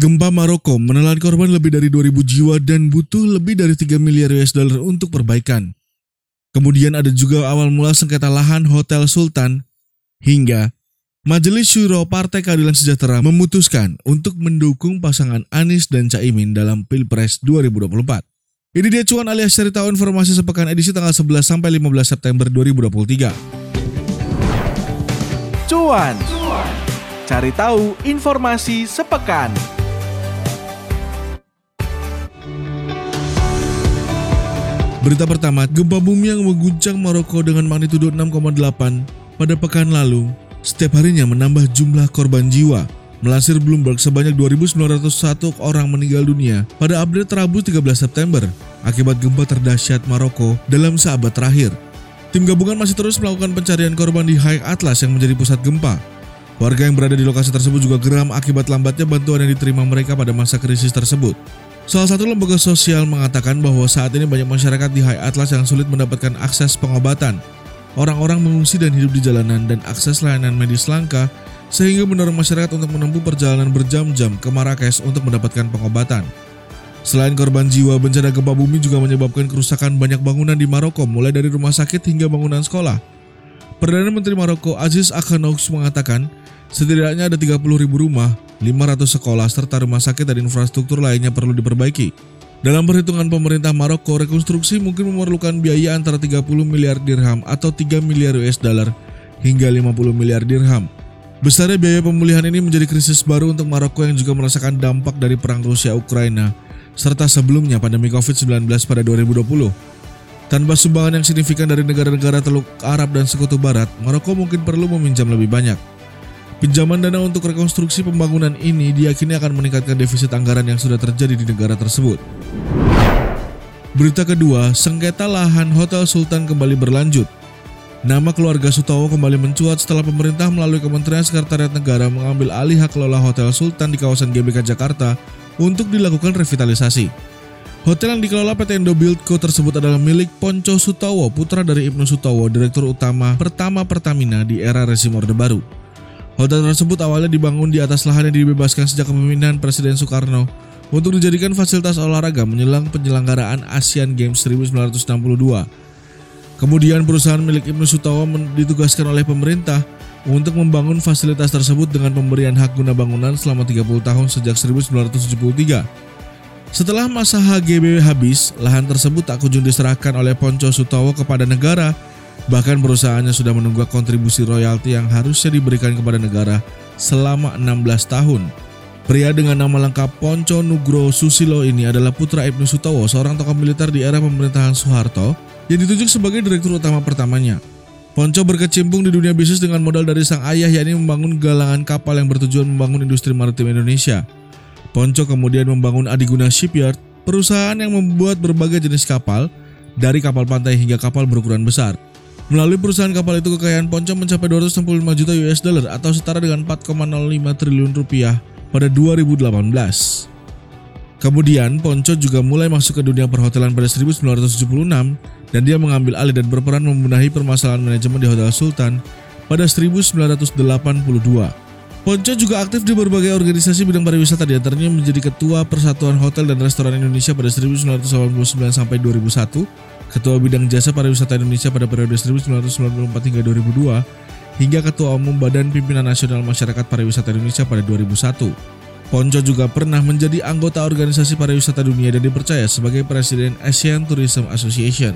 Gempa Maroko menelan korban lebih dari 2000 jiwa dan butuh lebih dari 3 miliar US dollar untuk perbaikan. Kemudian ada juga awal mula sengketa lahan Hotel Sultan hingga Majelis Syuro Partai Keadilan Sejahtera memutuskan untuk mendukung pasangan Anies dan Caimin dalam Pilpres 2024. Ini dia cuan alias cari tahu informasi sepekan edisi tanggal 11 sampai 15 September 2023. Cuan. Cari tahu informasi sepekan. Berita pertama, gempa bumi yang mengguncang Maroko dengan magnitudo 6,8 pada pekan lalu setiap harinya menambah jumlah korban jiwa. Melansir Bloomberg, sebanyak 2.901 orang meninggal dunia pada update Rabu 13 September akibat gempa terdahsyat Maroko dalam seabad terakhir. Tim gabungan masih terus melakukan pencarian korban di High Atlas yang menjadi pusat gempa. Warga yang berada di lokasi tersebut juga geram akibat lambatnya bantuan yang diterima mereka pada masa krisis tersebut. Salah satu lembaga sosial mengatakan bahwa saat ini banyak masyarakat di High Atlas yang sulit mendapatkan akses pengobatan. Orang-orang mengungsi dan hidup di jalanan dan akses layanan medis langka sehingga mendorong masyarakat untuk menempuh perjalanan berjam-jam ke Marrakesh untuk mendapatkan pengobatan. Selain korban jiwa, bencana gempa bumi juga menyebabkan kerusakan banyak bangunan di Maroko mulai dari rumah sakit hingga bangunan sekolah. Perdana Menteri Maroko Aziz Akhanous mengatakan setidaknya ada 30 ribu rumah 500 sekolah serta rumah sakit dan infrastruktur lainnya perlu diperbaiki. Dalam perhitungan pemerintah Maroko, rekonstruksi mungkin memerlukan biaya antara 30 miliar dirham atau 3 miliar US dollar hingga 50 miliar dirham. Besarnya biaya pemulihan ini menjadi krisis baru untuk Maroko yang juga merasakan dampak dari perang Rusia-Ukraina serta sebelumnya pandemi COVID-19 pada 2020. Tanpa sumbangan yang signifikan dari negara-negara Teluk Arab dan Sekutu Barat, Maroko mungkin perlu meminjam lebih banyak. Pinjaman dana untuk rekonstruksi pembangunan ini diyakini akan meningkatkan defisit anggaran yang sudah terjadi di negara tersebut. Berita kedua, sengketa lahan Hotel Sultan kembali berlanjut. Nama keluarga Sutowo kembali mencuat setelah pemerintah melalui Kementerian Sekretariat Negara mengambil alih hak kelola Hotel Sultan di kawasan GBK Jakarta untuk dilakukan revitalisasi. Hotel yang dikelola PT Indo Buildco tersebut adalah milik Ponco Sutowo, putra dari Ibnu Sutowo, Direktur Utama Pertama Pertamina di era rezim Orde Baru. Hotel tersebut awalnya dibangun di atas lahan yang dibebaskan sejak kepemimpinan Presiden Soekarno untuk dijadikan fasilitas olahraga menjelang penyelenggaraan Asian Games 1962. Kemudian perusahaan milik Ibnu Sutowo ditugaskan oleh pemerintah untuk membangun fasilitas tersebut dengan pemberian hak guna bangunan selama 30 tahun sejak 1973. Setelah masa HGB habis, lahan tersebut tak kunjung diserahkan oleh Ponco Sutowo kepada negara Bahkan perusahaannya sudah menunggak kontribusi royalti yang harusnya diberikan kepada negara selama 16 tahun. Pria dengan nama lengkap Ponco Nugro Susilo ini adalah putra Ibnu Sutowo, seorang tokoh militer di era pemerintahan Soeharto yang ditunjuk sebagai direktur utama pertamanya. Ponco berkecimpung di dunia bisnis dengan modal dari sang ayah yakni membangun galangan kapal yang bertujuan membangun industri maritim Indonesia. Ponco kemudian membangun Adiguna Shipyard, perusahaan yang membuat berbagai jenis kapal, dari kapal pantai hingga kapal berukuran besar. Melalui perusahaan kapal itu kekayaan Ponco mencapai 265 juta US dollar atau setara dengan 4,05 triliun rupiah pada 2018. Kemudian Ponco juga mulai masuk ke dunia perhotelan pada 1976 dan dia mengambil alih dan berperan membenahi permasalahan manajemen di Hotel Sultan pada 1982. Ponco juga aktif di berbagai organisasi bidang pariwisata di antaranya menjadi ketua Persatuan Hotel dan Restoran Indonesia pada 1989 sampai 2001 Ketua Bidang Jasa Pariwisata Indonesia pada periode 1994 hingga 2002, hingga Ketua Umum Badan Pimpinan Nasional Masyarakat Pariwisata Indonesia pada 2001. Ponco juga pernah menjadi anggota Organisasi Pariwisata Dunia dan dipercaya sebagai Presiden Asian Tourism Association.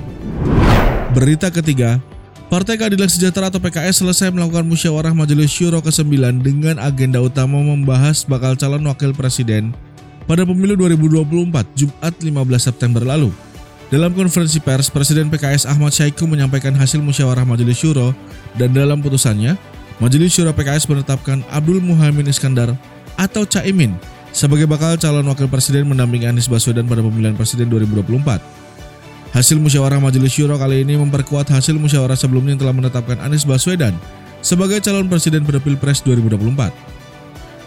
Berita ketiga, Partai Keadilan Sejahtera atau PKS selesai melakukan musyawarah Majelis Syuro ke-9 dengan agenda utama membahas bakal calon wakil presiden pada pemilu 2024 Jumat 15 September lalu. Dalam konferensi pers, Presiden PKS Ahmad Syaiqo menyampaikan hasil musyawarah Majelis Syuro dan dalam putusannya, Majelis Syuro PKS menetapkan Abdul Muhammad Iskandar atau Caimin sebagai bakal calon wakil presiden mendampingi Anies Baswedan pada pemilihan presiden 2024. Hasil musyawarah Majelis Syuro kali ini memperkuat hasil musyawarah sebelumnya yang telah menetapkan Anies Baswedan sebagai calon presiden pada Pilpres 2024.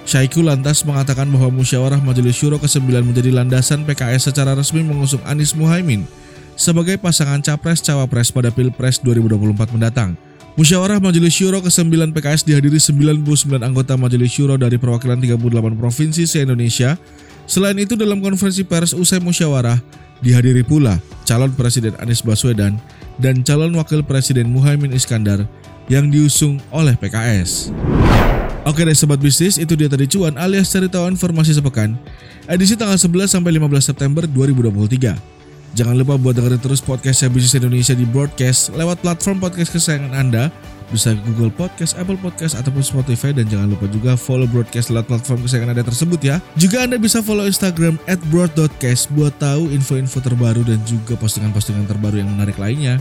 Syaiqo lantas mengatakan bahwa musyawarah Majelis Syuro ke-9 menjadi landasan PKS secara resmi mengusung Anies Muhaimin sebagai pasangan capres-cawapres pada Pilpres 2024 mendatang. Musyawarah Majelis Syuro ke-9 PKS dihadiri 99 anggota Majelis Syuro dari perwakilan 38 provinsi se-Indonesia. Selain itu dalam konferensi pers usai musyawarah dihadiri pula calon Presiden Anies Baswedan dan calon Wakil Presiden Muhaimin Iskandar yang diusung oleh PKS. Oke deh sobat bisnis, itu dia tadi cuan alias cari tahu informasi sepekan. Edisi tanggal 11 sampai 15 September 2023. Jangan lupa buat dengerin terus podcast Bisnis Indonesia di broadcast lewat platform podcast kesayangan Anda. Bisa Google Podcast, Apple Podcast, ataupun Spotify. Dan jangan lupa juga follow broadcast lewat platform kesayangan Anda tersebut ya. Juga Anda bisa follow Instagram broad.cast buat tahu info-info terbaru dan juga postingan-postingan terbaru yang menarik lainnya.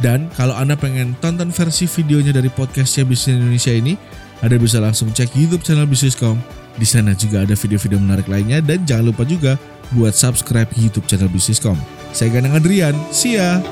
Dan kalau Anda pengen tonton versi videonya dari podcastnya Bisnis Indonesia ini, Anda bisa langsung cek YouTube channel Bisniscom. Di sana juga ada video-video menarik lainnya dan jangan lupa juga buat subscribe YouTube channel Bisniscom. Saya Ganang Adrian, see ya!